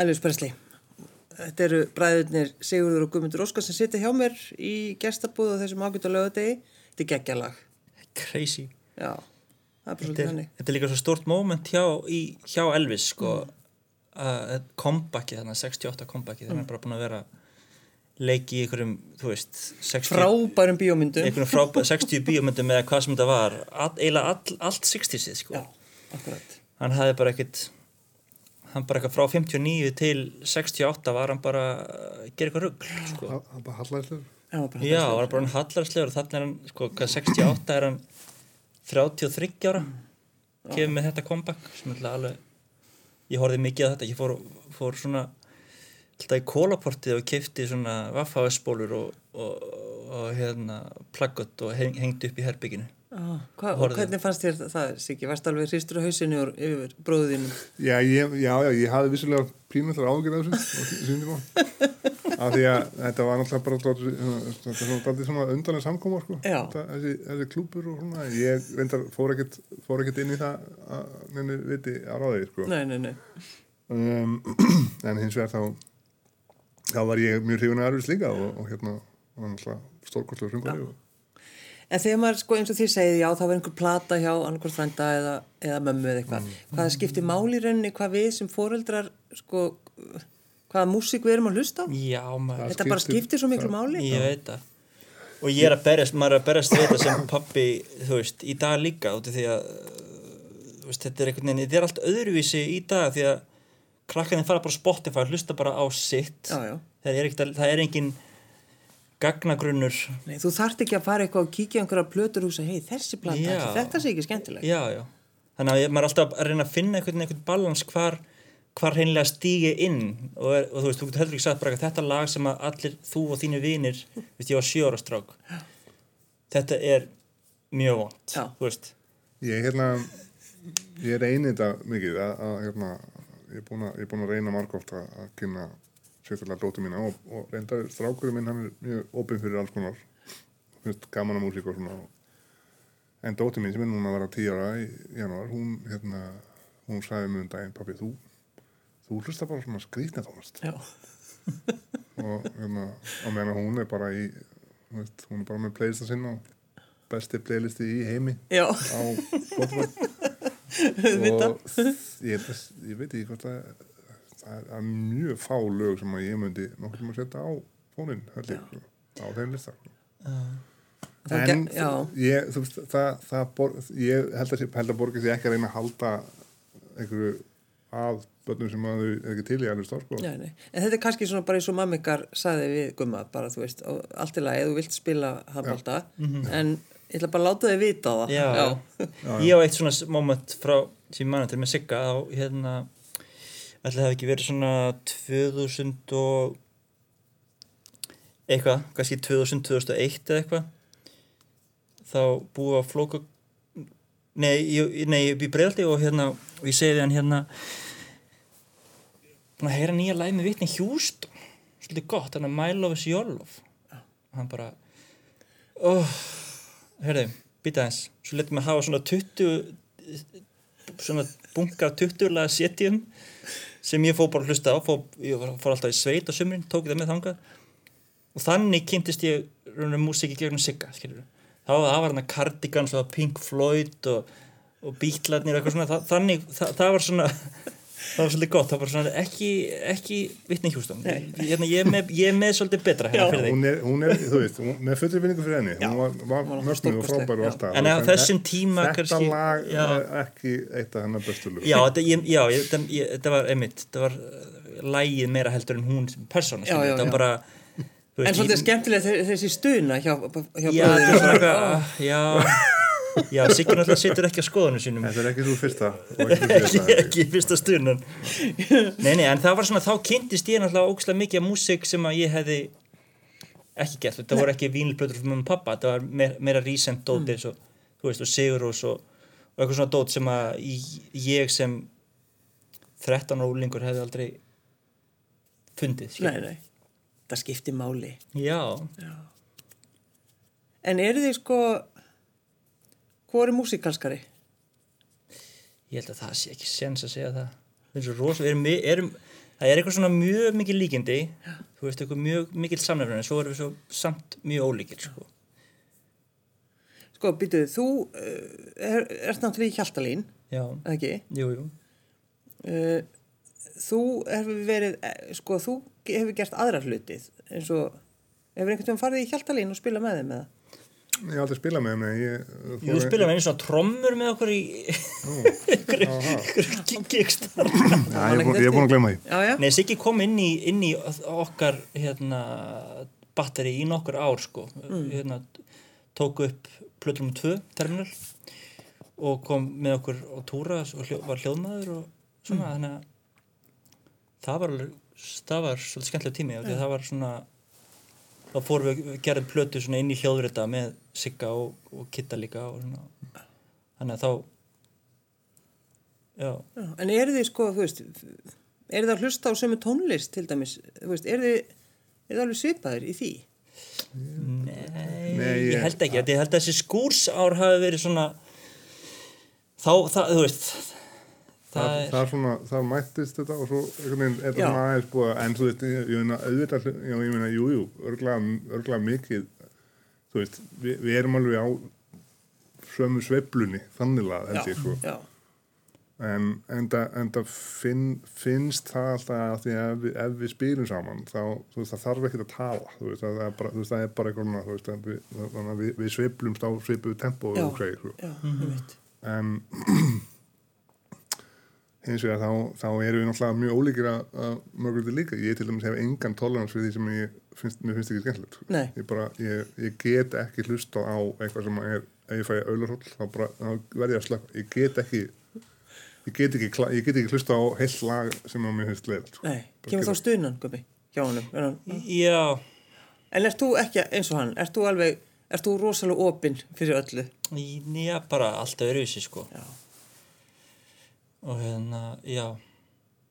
Elvis Presley. Þetta eru bræðurnir Sigurður og Guðmundur Óskar sem sitja hjá mér í gestabúð á þessum ágætt á lögadegi. Þetta er geggjalag. Crazy Já, þetta er, þetta er líka svo stort moment hjá, í, hjá Elvis sko að comebackið þannig 68 comebackið þannig er bara búin að vera leiki í einhverjum, þú veist 60, Frábærum bíómyndum. einhverjum frábæð 60 bíómyndum eða hvað sem þetta var all, eiginlega all, allt 60-sið sko Já, akkurat. hann hafði bara ekkit hann bara eitthvað frá 59 til 68 var hann bara að gera eitthvað rugg sko. Það bara bara já, hann bara hann hallarslegur og þannig er hann, sko, hvað 68 er hann 33 ára? Kemur með þetta comeback sem er alveg ég horfði mikið á þetta, ég fór, fór svona alltaf í kólaportið og kefti svona vaffáðspólur og, og, og hérna plaggott og heng, hengdi upp í herbygginu Ah, hva, og hvernig fannst þér það, Siggi? Varst alveg hristur á hausinu og yfir bróðinu? Já, ég, já, já, ég hafði vissulega pínullar ágjör af þessu. Af því að þetta var náttúrulega bara dálítið- þetta er svona daldið svona undanlega samkóma, sko. Já. Þetta, þessi, þessi klúpur og svona. Ég reyndar fór ekkert, fór ekkert inn í það að neina viti á ráði, sko. Nei, nei, nei. Um, en hins vegar þá, þá var ég mjög hrifun að erfis líka og, og hérna var náttúrulega stórkostlega frungari og En þegar maður, sko, eins og þið segið, já, það var einhver plata hjá annarkvært frænda eða, eða mömmu eða eitthvað. Mm. Hvað skiptir máli í rauninni, hvað við sem foreldrar, sko, hvaða músík við erum að hlusta já, maður þetta bara skiptir- skiptir svo miklu máli Ég veit það og ég er að berjast, maður er að berjast þetta sem pappi, þú veist, í dag líka út af því að þú veist, þetta er einhvern veginn, þetta er allt öðruvísi í dag því að krakkarnir fara bara á Spotify hlusta bara á sitt já, já. það er, ekkert, að- það er engin gagnagrunnur. Nei, þú þarft ekki að fara eitthvað og kíkja á einhverja plötur og hugsa, hei þessi plata, þetta sé ekki skemmtileg já, já, þannig að ég- maður er alltaf að reyna að finna einhvern, einhvern balans hvar hvar hreinlega stígi inn. Og, er, og þú veist, þú getur heldur ekki sagt bara að þetta lag sem að allir þú og þínu vinir veist, ég var sjóra strák. Þetta er mjög vond þú veist. Ég, hérna, ég reyni þetta mikið að, að hérna, ég er búin að, er að reyna margóft að, að kynna sérstaklega dóttur mína og, og reynda strákurinn minn hann er mjög opinn fyrir alls konar finnst gaman að músík og svona. En dóttur mín sem er núna að vera 10 ára í janúar, hún hérna hún sagði mér um daginn, pappi, þú þú hlusta bara svona skrýtna tónlist já, og hérna, á meðan hún er bara í veist, hún er bara með playlista sinna besti playlisti í heimi já, á Spotify. Og ég, ég veit ekki hvort að það er- mjög fá lög sem að ég myndi nokkuð sem að setja á fónin held ég, sko, á þeim lista. Það en já. ég, þú veist, það, það bor, ég held að, að borga sér ekki að reyna að halda einhverju að börnum sem að þau er ekki til í alveg stór sko. Nei, nei. En þetta er kannski svona bara eins og mammikar sagði við gumma, bara þú veist, allt í lagi, þú vilt spila handbólta, en ég ætla bara að láta þig vita á það. já, ég á eitt svona moment frá til með Sigga á hérna ætli það ekki verið svona 2000 og eitthvað, kannski 2000, 2001 eða eitthvað. Þá búið að flóka nei, ég, nei, ég bý breyðaldi og hérna, og ég segi hann hérna búin að heyra nýja læg með vitni Hjúston svolítið gott, hann er My Love is Your Love. Og hann bara oh, heyrðu, býta eins svo letum við hafa svona 20 svona bunga 20 laga setjum sem ég fór bara að hlusta á fór, ég fór alltaf í sveit á sumrin, tók það með þangað. Og þannig kynntist ég í gegnum Sigga þá var hann að Cardigans og Pink Floyd og, og það, þannig, það, það var svona það var svolítið gott, það var svona ekki, ekki vitni hjústum hérna, ég, er með, ég er með svolítið betra hérna fyrir þig. Hún, er, hún er, þú veist, hún, með fullri vinningu fyrir henni. Hún var, var var mögnuð og frábær og allt það. En á þessum þe- tíma þetta kannski- lag já. er ekki eitt af hennar bestu lög. Já, þetta, var einmitt, þetta var uh, lægið meira heldur en hún persóna, þetta var bara þú En svolítið þe- þessi stuna hjá, hjá Já, já Já, Sigur náttúrulega situr ekki á skoðunum sínum. Þetta er ekki þú fyrsta ekki ekki, fyrsta stunan Nei, nei, en það var svona, þá kynntist ég náttúrulega ógslag mikið af músík sem að ég hefði ekki gert, þetta voru ekki vínilblöður frá mömmu og pappa, þetta var meira, meira recent dót eins og, þú veist, og Sigurós og, og eitthvað svona dót sem að ég sem 13 ólingur hefði aldrei fundið, skilur. Nei, nei, það skiptir máli. Já, En eru þið sko, hvað er músikalskari? ég held að það sé ekki sens að segja það er rosa, erum, erum það er eitthvað svona mjög mikið líkindi þú veist, eitthvað mjög mikið samnefnir en svo erum við svo samt mjög ólíkir sko. Sko, býtuðu, þú uh, er, ert náttúrulega í Hjaltalín, já, eða ekki? jú, jú Uh, þú hefur verið, eh, sko, þú hefur gert aðra hlutið, eins og, hefur einhvern veginn farið í Hjaltalín og spila með þeim eða? Ég hef aldrei spilað með henni ég, Jú, þú spila með einu svona trommur með okkur í ykkur Já, ég er búin- að glemma því. Nei, Siggi kom inn í, inn í okkar hérna, batteri í nokkur ár sko. hérna, tók upp plötur um tvö terminal og kom með okkur á túra og hljó, var hljóðmaður og svona þannig að það var, alveg- það var svolítið skemmtilega tími og það var svona þá fórum við við gerðum plötu svona inn í hljóðrita með Sigga og, og Kitta líka og svona. Þannig að þá já, Já, En eru þið sko, þú veist, eru þið að hlusta á sömu tónlist til dæmis, þú veist, eru þið, eru þið alveg svipaðir í því? Nei, Nei, ég ég- held ekki ég held að þessi skúrsár hafi verið svona þá, það, þú veist það það, er það svona, það mættist þetta og svo er svona aðeins búið að- en þú veist, ég, meina auðvitað ég meina, jú, jú, örglega, mikið þú veist, við, við erum alveg á sömu sveiflunni, þannig að held ég sko já, en, en, það, það finn, finnst það alltaf að því að við, ef við spilum saman þá þú veist, það þarf ekki að tala þú veist, það er bara, þú veist, það er bara eitthvað þú veist, við, þannig að við, við sveiflumst á sveipuðu tempó Já. og segir, sko. En hins vegar þá, þá erum við náttúrulega mjög ólíkir að, að mörgulegt líka, ég til dæmis hef engan tolerans við því sem ég finnst, mér finnst ekki skemmtilegt sko. Nei. ég bara, ég, ég get ekki hlusta á eitthvað sem er, ef ég fæ auðlarhóll þá bara, þá verð ég að slökka ég get ekki ég get ekki, kla- ég get ekki hlusta á heill lag sem að mér finnst leiðilegt sko. Nei, kemur þá stuðnan, Gumi, hjá honum. Hann- Já, En ert þú ekki eins og hann? Ert þú alveg, ert þú rosalega opinn fyrir öllu? já, bara alltaf öruvísi sko Já. Og hérna, já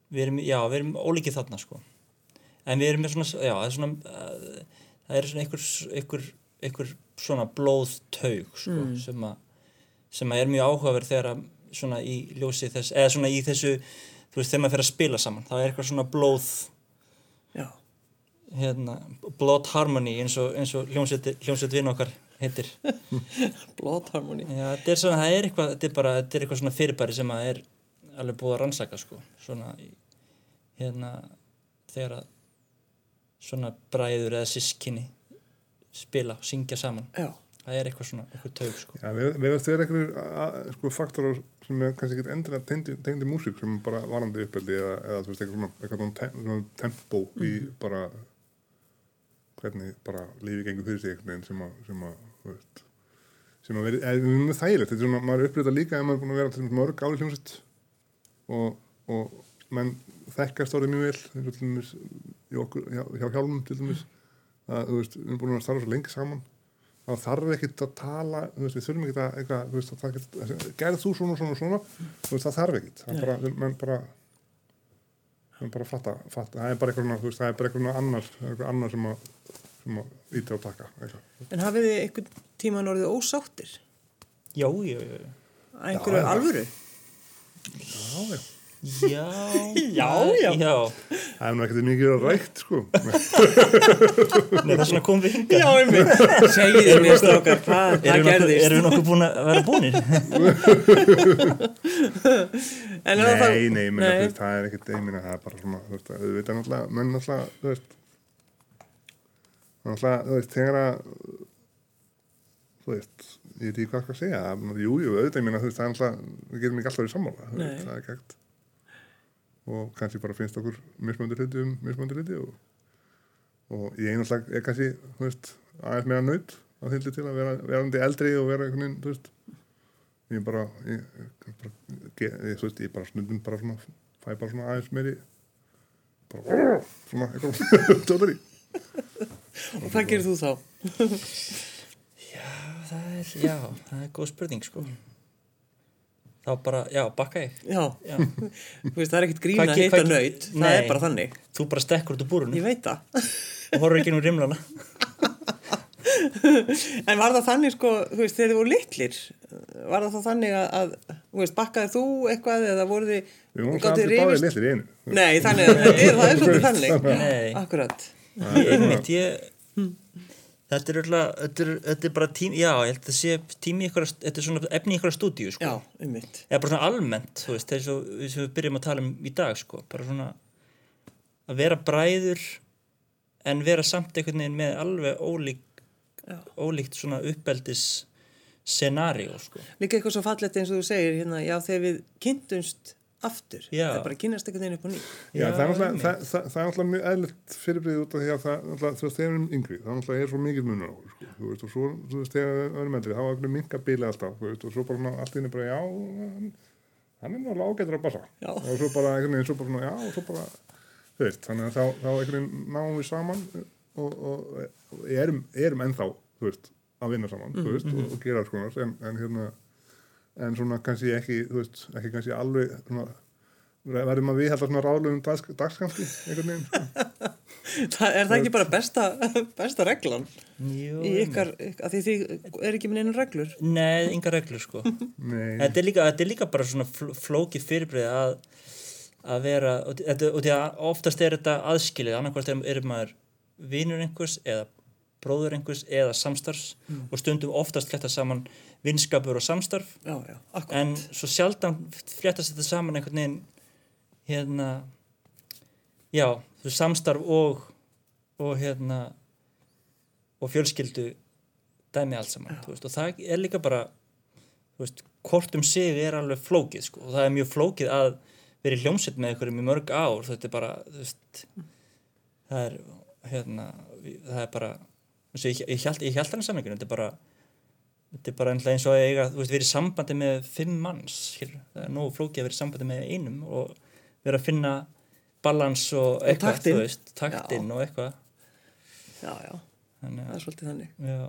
við erum, já, við erum ólíkið þarna sko en við erum með svona, já, það er svona uh, það er svona einhver, einhver, einhver svona blóðtaug sko, sem að sem að er mjög áhugaverð þegar að svona í ljósi þess, eða svona í þessu þú veist, þegar maður fer að spila saman það er eitthvað svona blóð Já. hérna, blood harmony eins og, og hljómsveit, vinn okkar heitir Blood Harmony. Já, þetta er svona, það er eitthvað, þetta er bara, þetta er eitthvað svona fyrirbæri sem að er alveg búið að rannsaka, sko, svona, í- hérna, þegar að svona bræður eða sískinni spila, syngja saman, Já. það er eitthvað svona, eitthvað taug, sko. Já, við við veist þeir eitthvað sko, faktorar sem er kannski ekki endilega tengdi, tengdi músík sem bara varandi uppeldi eða, eða þú veist eitthvað svona, eitthvað svona, tem, svona tempo í bara hvernig bara lífi gengur fyrir sig einhvern veginn sem að, sem að sem að veri, eða þægilegt, þetta er svona, maður upplýta líka ef maður er búin að vera til dæmis mörg ári hljómsett og, og menn þekkast orðið mjög vel eins og til dæmis í okkur, hjá, hjá hjálmum til dæmis að þú veist, við erum búin að starfa svo lengi saman þá þarf ekkert að tala þú veist, við þurfum ekkert að, eitthvað, þú veist, að það ekkert, gerð þú svona, svona, svona þú veist, það þarf ekkert það er bara, menn bara menn bara fatta, fatta, það er bara eitthvað svona, þú veist, það er bara eitthvað svona annar, eitthvað annar sem að, sem að íta og taka eitthvað. En hafið þið einhvern tíman orðið ósáttir? Já, já, já, Að einhverju alvöru? Já, já. já, Já, já. já, Það er nú ekkert mikið að rækt, sko. Nei, það er svona komum við hingað. Já, einmitt. Segið mér, strákar, hvað, gerðist? erum við nokkuð búin að vera búinir? Nei, nei, ég veist, það er ekkert, ég meina, það er bara svona, þú veit, náttúrulega, menn náttúrulega, þú veist, náttúrulega, þú veist, þegar að, þú veist, ég veit ekki hvað skal segja, það, er- jú, auðvitað, ég meina, þú veist, það er náttúrulega, við getum ekki alltaf verið sammála, það er ekki hægt. Og kannski bara finnst okkur mismöndi hluti um mismöndi hluti og, og ég náttúrulega er kannski, þú veist, aðeins meira naut að þyldi til að vera verandi eldri og vera einhvern veginn, þú veist, ég bara, ég, ég, bara ég, þú veist, ég bara snundum bara svona fæ bara svona aðeins meiri bara svona eitthvað. Tóttur í Og hvað gerir þú þá? það er, já, það er góð spurning, sko. Þá bara, já, bakka ég. Já, Já. þú veist, það er ekkert grín Hvað að ge- nöyt, það Nei. er bara þannig. Þú bara stekkur út úr búrunu Ég veit það. og horfir ekki nú rimlana. En var það þannig, sko, þú veist, þegar þið voru litlir, var það þá þannig að, að þú veist, bakkaði þú eitthvað eða voru þið... við vorum gátuð alltaf báðið litlir í einu Nei, þannig er, það er svolítið þannig. Nei. Akkurat. Ég, ég, þetta er öll þetta er, þetta er bara tími, já, ég held að sé tími ykkur, þetta er svona efni ykkur stúdíu, sko. Já, einmitt. Eða bara svona almennt, þú veist, þess að við byrjum að tala um í dag, sko, bara svona að vera bræður en vera samt einhvern veginn með alveg ólík, ólíkt svona uppeldis scenario, sko. Líka eitthvað svo fallegt eins og þú segir, hérna, já, þegar við kynntumst aftur, Já. það er bara að kynnast einhvern veginn upp á nýtt. Já, það er einmitt. það, það, það er náttúrulega mjög eðlitt fyrirbrið út af því að það, veist, þegar við erum yngri, það náttúrulega er svo mikið munur á okkur, sko, þú veist, og svo, þú veist, þegar við erum eldri, þá er einhvern minka bíli alltaf, þú veist, og svo bara svona, allt inni bara, já, hann, er náttúrulega ágætur að bassa, Já. og svo bara, einhvern veginn, svo bara svona, já, og svo bara, þú veist, þannig að þá, þá einhvern veginn náum við saman og, og, og erum, erum ennþá, þú veist, að vinna saman, þú veist, og, og gera konar, en, en hérna, en svona kannski ekki, þú veist, ekki kannski alveg, svona, verðum að við held svona ráðlegum dags, dagskampi einhvern veginn sko. Það er það ekki bara besta, besta reglan Jú, í ykkar, að því þið er ekki með neina reglur. Nei, yngar reglur, sko. Nei, þetta, er líka, þetta er líka bara svona fl- flókið fyrirbrið að, að vera og þetta- og því að oftast er þetta aðskilið annarkvæmst er, er maður vinur einhvers eða bróður einhvers eða samstarfs og stundum oftast flétta saman vinskapur og samstarf. Já, já, en svo sjaldan fléttast þetta saman einhvern veginn hérna já, þú samstarf og og hérna og fjölskyldu dæmi allt saman veist, og það er líka bara veist, hvort um sig er alveg flókið sko, og það er mjög flókið að vera í hljómsveit með einhverjum í mörg ár. Þetta er bara, veist það er, hérna það er bara, ég, ég held ég held hann þetta er bara þetta er bara eins og að eiga, þú veist, vera í sambandi með fimm manns, skilur, það er nógu flókið að vera í sambandi með einum og vera að finna balans og eitthvað, taktinn. þú veist, taktinn og eitthvað. Já, já, þannig það að, er svolítið þannig. Já,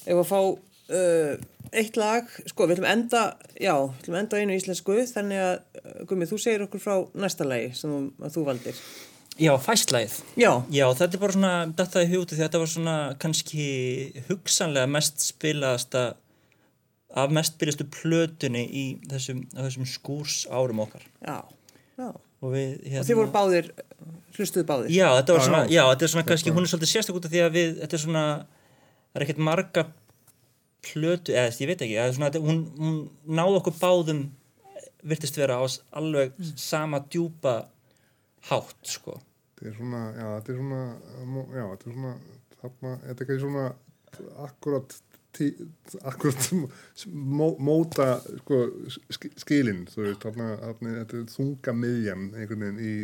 ef að fá uh, eitt lag, sko, við ætlum enda já, við ætlum enda einu íslensku þannig að, uh, Gumi, þú segir okkur frá næsta lagi sem þú valdir já, fæstlæð já, Já, þetta er bara svona, þetta er hugtið því að þetta var svona kannski hugsanlega mest spilaðasta af mest spilaðastu plötunni í þessum, þessum skúrs árum okkar. Já, já. Og við, hérna, og þið voru báðir, hlustuðu báðir? Já, þetta var Já, svona, já. já, þetta er svona kannski, hún er svolítið sérstök út af því að við, þetta er svona það er ekkert marga plötu, eða ég veit ekki, svona, þetta, hún, hún náði okkur báðum virtist vera á alveg sama djúpa hátt, sko þetta er svona, já, þetta er svona já, þetta er svona þarna, þetta er ekki svona akkurat tí, akkurat mó, móta sko, sk- skilin þú veist, þarna, þarna þetta er þunga miðjan einhvern veginn í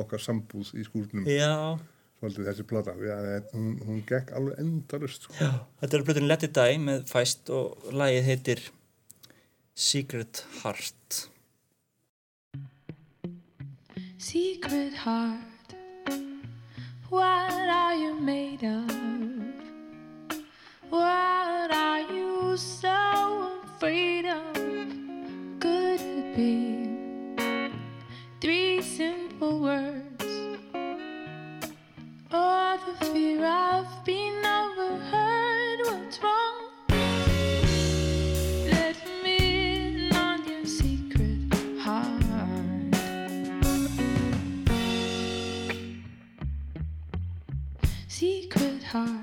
okkar sambúð í skúrnum. Já, svolítið þessi plata, já, hún, hún gekk alveg endalust sko. Já, þetta er plötun Let It Die með Fæst og lagið heitir Secret Heart. Secret heart, what are you made of? What are you so afraid of? Could it be three simple words? Or the fear of being overheard? Secret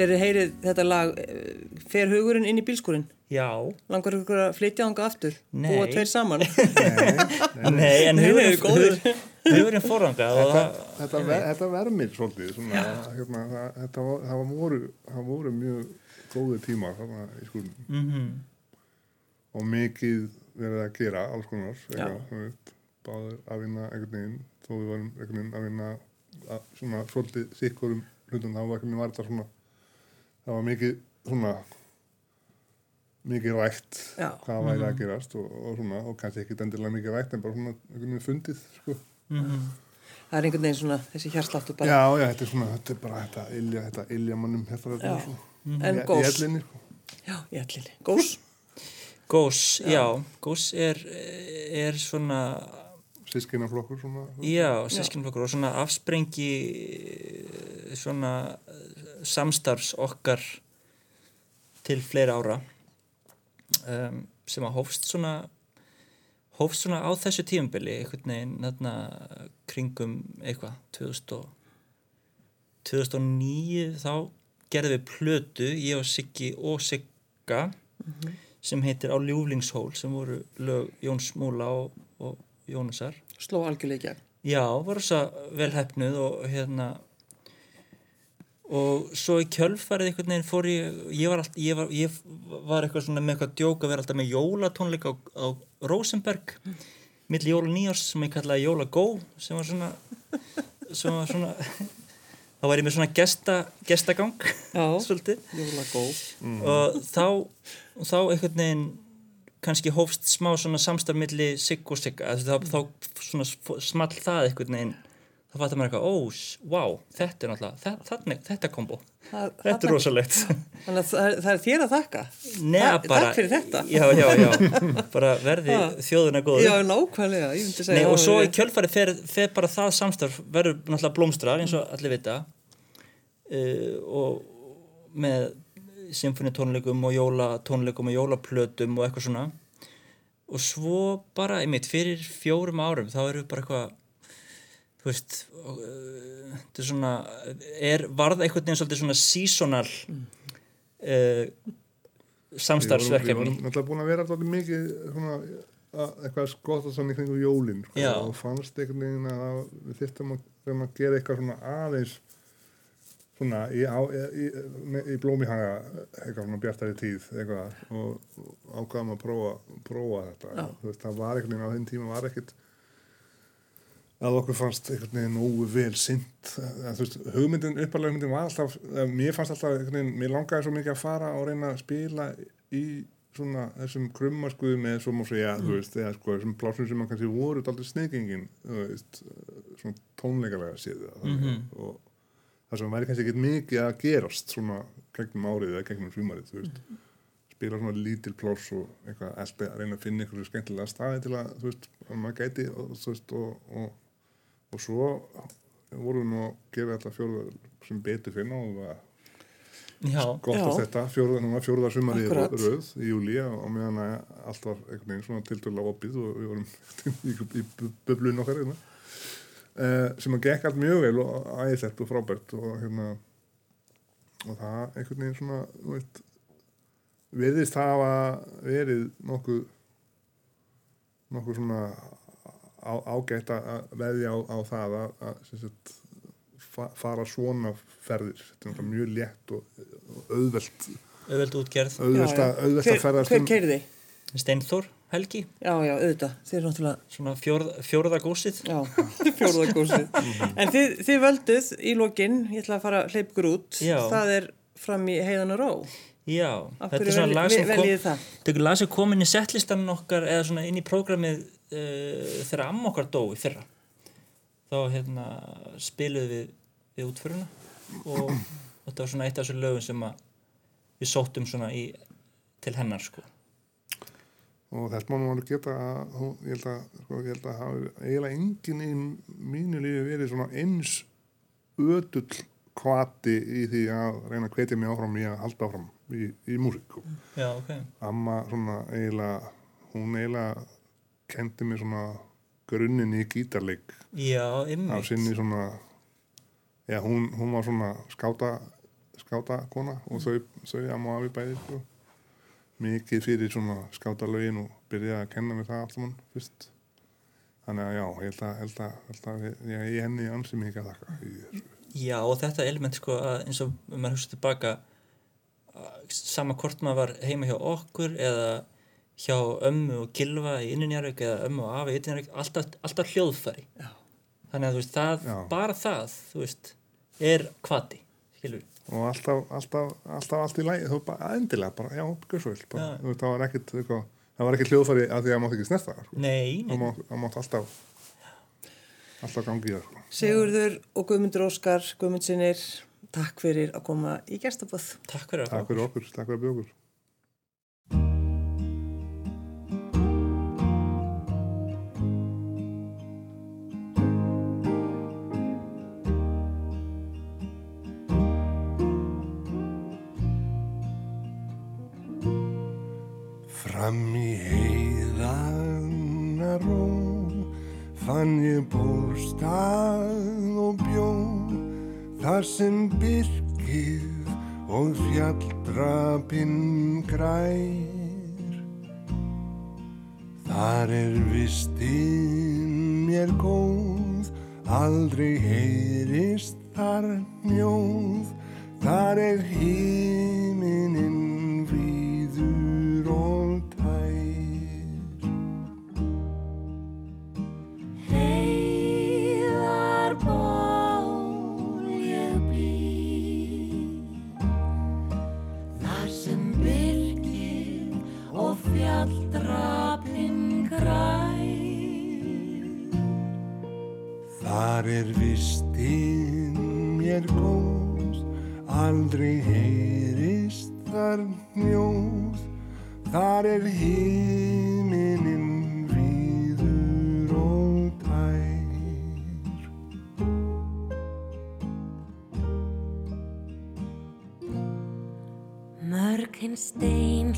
þegar þið heyrið þetta lag eh, fer hugurinn inn í bílskúrin Já, langar ykkur að flytja þanga aftur? Nei. búa tveir saman? Nei, en Nei, hugurinn, nei, góður. hug- hugurinn fóranga og þetta, þetta, ver, þetta vermir svolítið svona, hérna, það, þetta var, það voru, það voru mjög góði tímar þarna í skúlum mhm, og mikið verið að gera alls konar báður að vinna einhvern veginn, þó við varum einhvern veginn að vinna að, svona svolítið sikkurum hlutum, þá var einhvern veginn var þetta svona það var mikið svona mikið rætt Já. hvað væri að gerast og, og svona, og kannski ekki endilega mikið rætt en bara svona einhvern veginn fundið sko. mhm, það er einhvern veginn svona þessi hjarsláttu bara Já, já, þetta er svona, þetta er bara þetta ilja, þetta ilja mannum hérna þetta Já. er svo en í, í gós ellinni, sko. já, í ellinni, gós Gós, já, Gós er, er svona, sískinaflokkur svona já, sískinflokkur og svona afsprengi svona samstarfs okkar til fleiri ára um, sem að hófst svona hófst svona á þessu tímabili einhvern veginn þarna kringum eitthvað 2000 og, 2009 þá gerðum við plötu ég og Siggi og Sigga sem heitir Á ljúflingshól sem voru lög Jóns Múla og, og Jónasar. Sló gegn. Já, voru svo vel hefnuð og hérna og svo í kjölfarið einhvern veginn fór ég ég var, allt, ég var, ég var eitthvað svona með eitthvað djók að vera alltaf með jólatónleik á, á Rosenberg milli jóla nýjárs sem ég kallaði jóla go sem var svona sem var svona þá var ég með svona gesta, gestagang Já. svolítið. Jólagó og þá, þá einhvern veginn kannski hófst smá svona samstarf milli sigg og sigga þá, þá svona small það einhvern veginn þá fattar maður eitthvað, ó, s- wow þetta er náttúrulega, þa- þetta er kombo. Þetta er rosalegt. Þannig að það það er þér að þakka. Nei, Takk- bara, takk fyrir þetta. já, já, já, bara verði þjóðuna góður já, nákvæmlega, ég myndi segja Nei, og svo í kjölfarið fer, fer bara það samstarf verður náttúrulega blómstrar eins og allir vita. Uh, og með symfonitónleikum og jólatónleikum og jólaplötum og eitthvað svona. Og svo bara, einmitt, fyrir fjórum árum þá við bara eitthvað þú veist uh, þetta er svona er, varð einhvern veginn svolítið svona seasonal uh, Við samstarfsverkefni vorum náttúrulega búin að vera alltaf mikið svona, að, eitthvað skott og svona í kringu jólin sko, og fannst einhvern veginn að við þyrftum að, að gera eitthvað svona aðeins svona í, á, í, í, í blómi haga eitthvað svona bjartari tíð eitthvað og, og ákvaðum að prófa, prófa þetta. Veist, það var einhvern veginn á þeim tíma var ekkert að okkur fannst einhvern veginn nógu vel sint að, þú veist, hugmyndin, uppalega hugmyndin var alltaf, mér fannst alltaf einhvern veginn, mér langaði svo mikið að fara og reyna að spila í svona þessum krummaskuðum eða svo má segja, þú veist, eða sko þessum plásum sem mann kannski voru daldið sniðgengin þú veist, svona tónleikalega séð það Mhm. og það sem væri kannski ekkert mikið að gerast svona gegnum árið eða gegnum sumarið, þú veist. Spila svona lítil pláss og eitthvað að reyna að finna og, svo vorum við nú að gera þetta fjóruða sem betur finna og það var gott að þetta, fjóruða, núna fjóruða sumari röð í júli og meðan að allt var einhvern veginn svona tiltölulega opið og við vorum í, í bu- bublun okkar hérna. uh, sem að gekk allt mjög vel og æðislegt og frábært og hérna og það einhvern veginn svona þú veist, virðist hafa verið nokkuð nokkuð svona á, ágætt að að veðja á, á það að, að sagt, fa, fara svona ferðir þetta er mjög létt og, og auðvelt auðveld útgerð auðvelt að, auðvelt að hver, ferðast hver um keirði? Steinþór, Helgi já, já, auðvitað, þið er náttúrulega svona fjórð, fjórða gósið Já, fjórðagósið. en þið, þið völduð í lokin, ég ætla að fara að hleypa ykkur út, Já. það er fram í heiðan og ró. Já, Af þetta hverju er svona lag sem kom veljið það? Þetta er lag sem kom inn í setlistan okkar eða svona inn í prógramið uh, þegar amma okkar dó í fyrra þá hérna spiluðum við við útföruna og þetta var svona eitt af þessu lögum sem við sóttum svona í til hennar sko og þess má alveg geta ég held að, sko, ég held að hafi eiginlega enginn í mínu lífi verið svona eins ödull kvati í því að reyna að hvetja mig áfram í að halda áfram í, í músík sko. Já, ok amma svona eiginlega hún eiginlega kendi mér svona grunninn í gítarleik Já, af sinni svona já, hún, hún var svona skáta skáta kona og þau, þau amma og afi bæði sko. mikið fyrir svona skáta lögin og byrjaði að kenna mér það allt saman fyrst þannig að já, ég held að, held að, held að ég, ég henni ansi mikið að þakka þessu. Já, og þetta element sko að eins og maður hugsa tilbaka að sama hvort maður var heima hjá okkur eða hjá ömmu og gilva í inninjarvík eða ömmu og afi í inninjarvík, alltaf, alltaf hljóðfæri. Já. Þannig að veist, það, bara það, veist, er kvati, skilur og alltaf, alltaf, alltaf allt í lægi þú bara, endilega bara, já, veist, það var eitthvað, það var ekkit hljóðfæri að því að mátt ekki snerta það, sko. Nei, nei, það mátt, alltaf alltaf gangi í það, sko. Sigurður og Guðmundur Óskar, Guðmundsinir, takk fyrir að koma í gestabóð. takk fyrir takk fyrir okkur, takk fyrir okkur fann ég bólstað og bjó þar sem byrkið og fjalldrapinn grær. Þar er vistinn mér góð, aldrei heyrist þar mjóð, þar er himinin Þar er vistinn mér góð, aldrei heyrist þar mjóð, þar er himinin víður og tær. Mörgin stein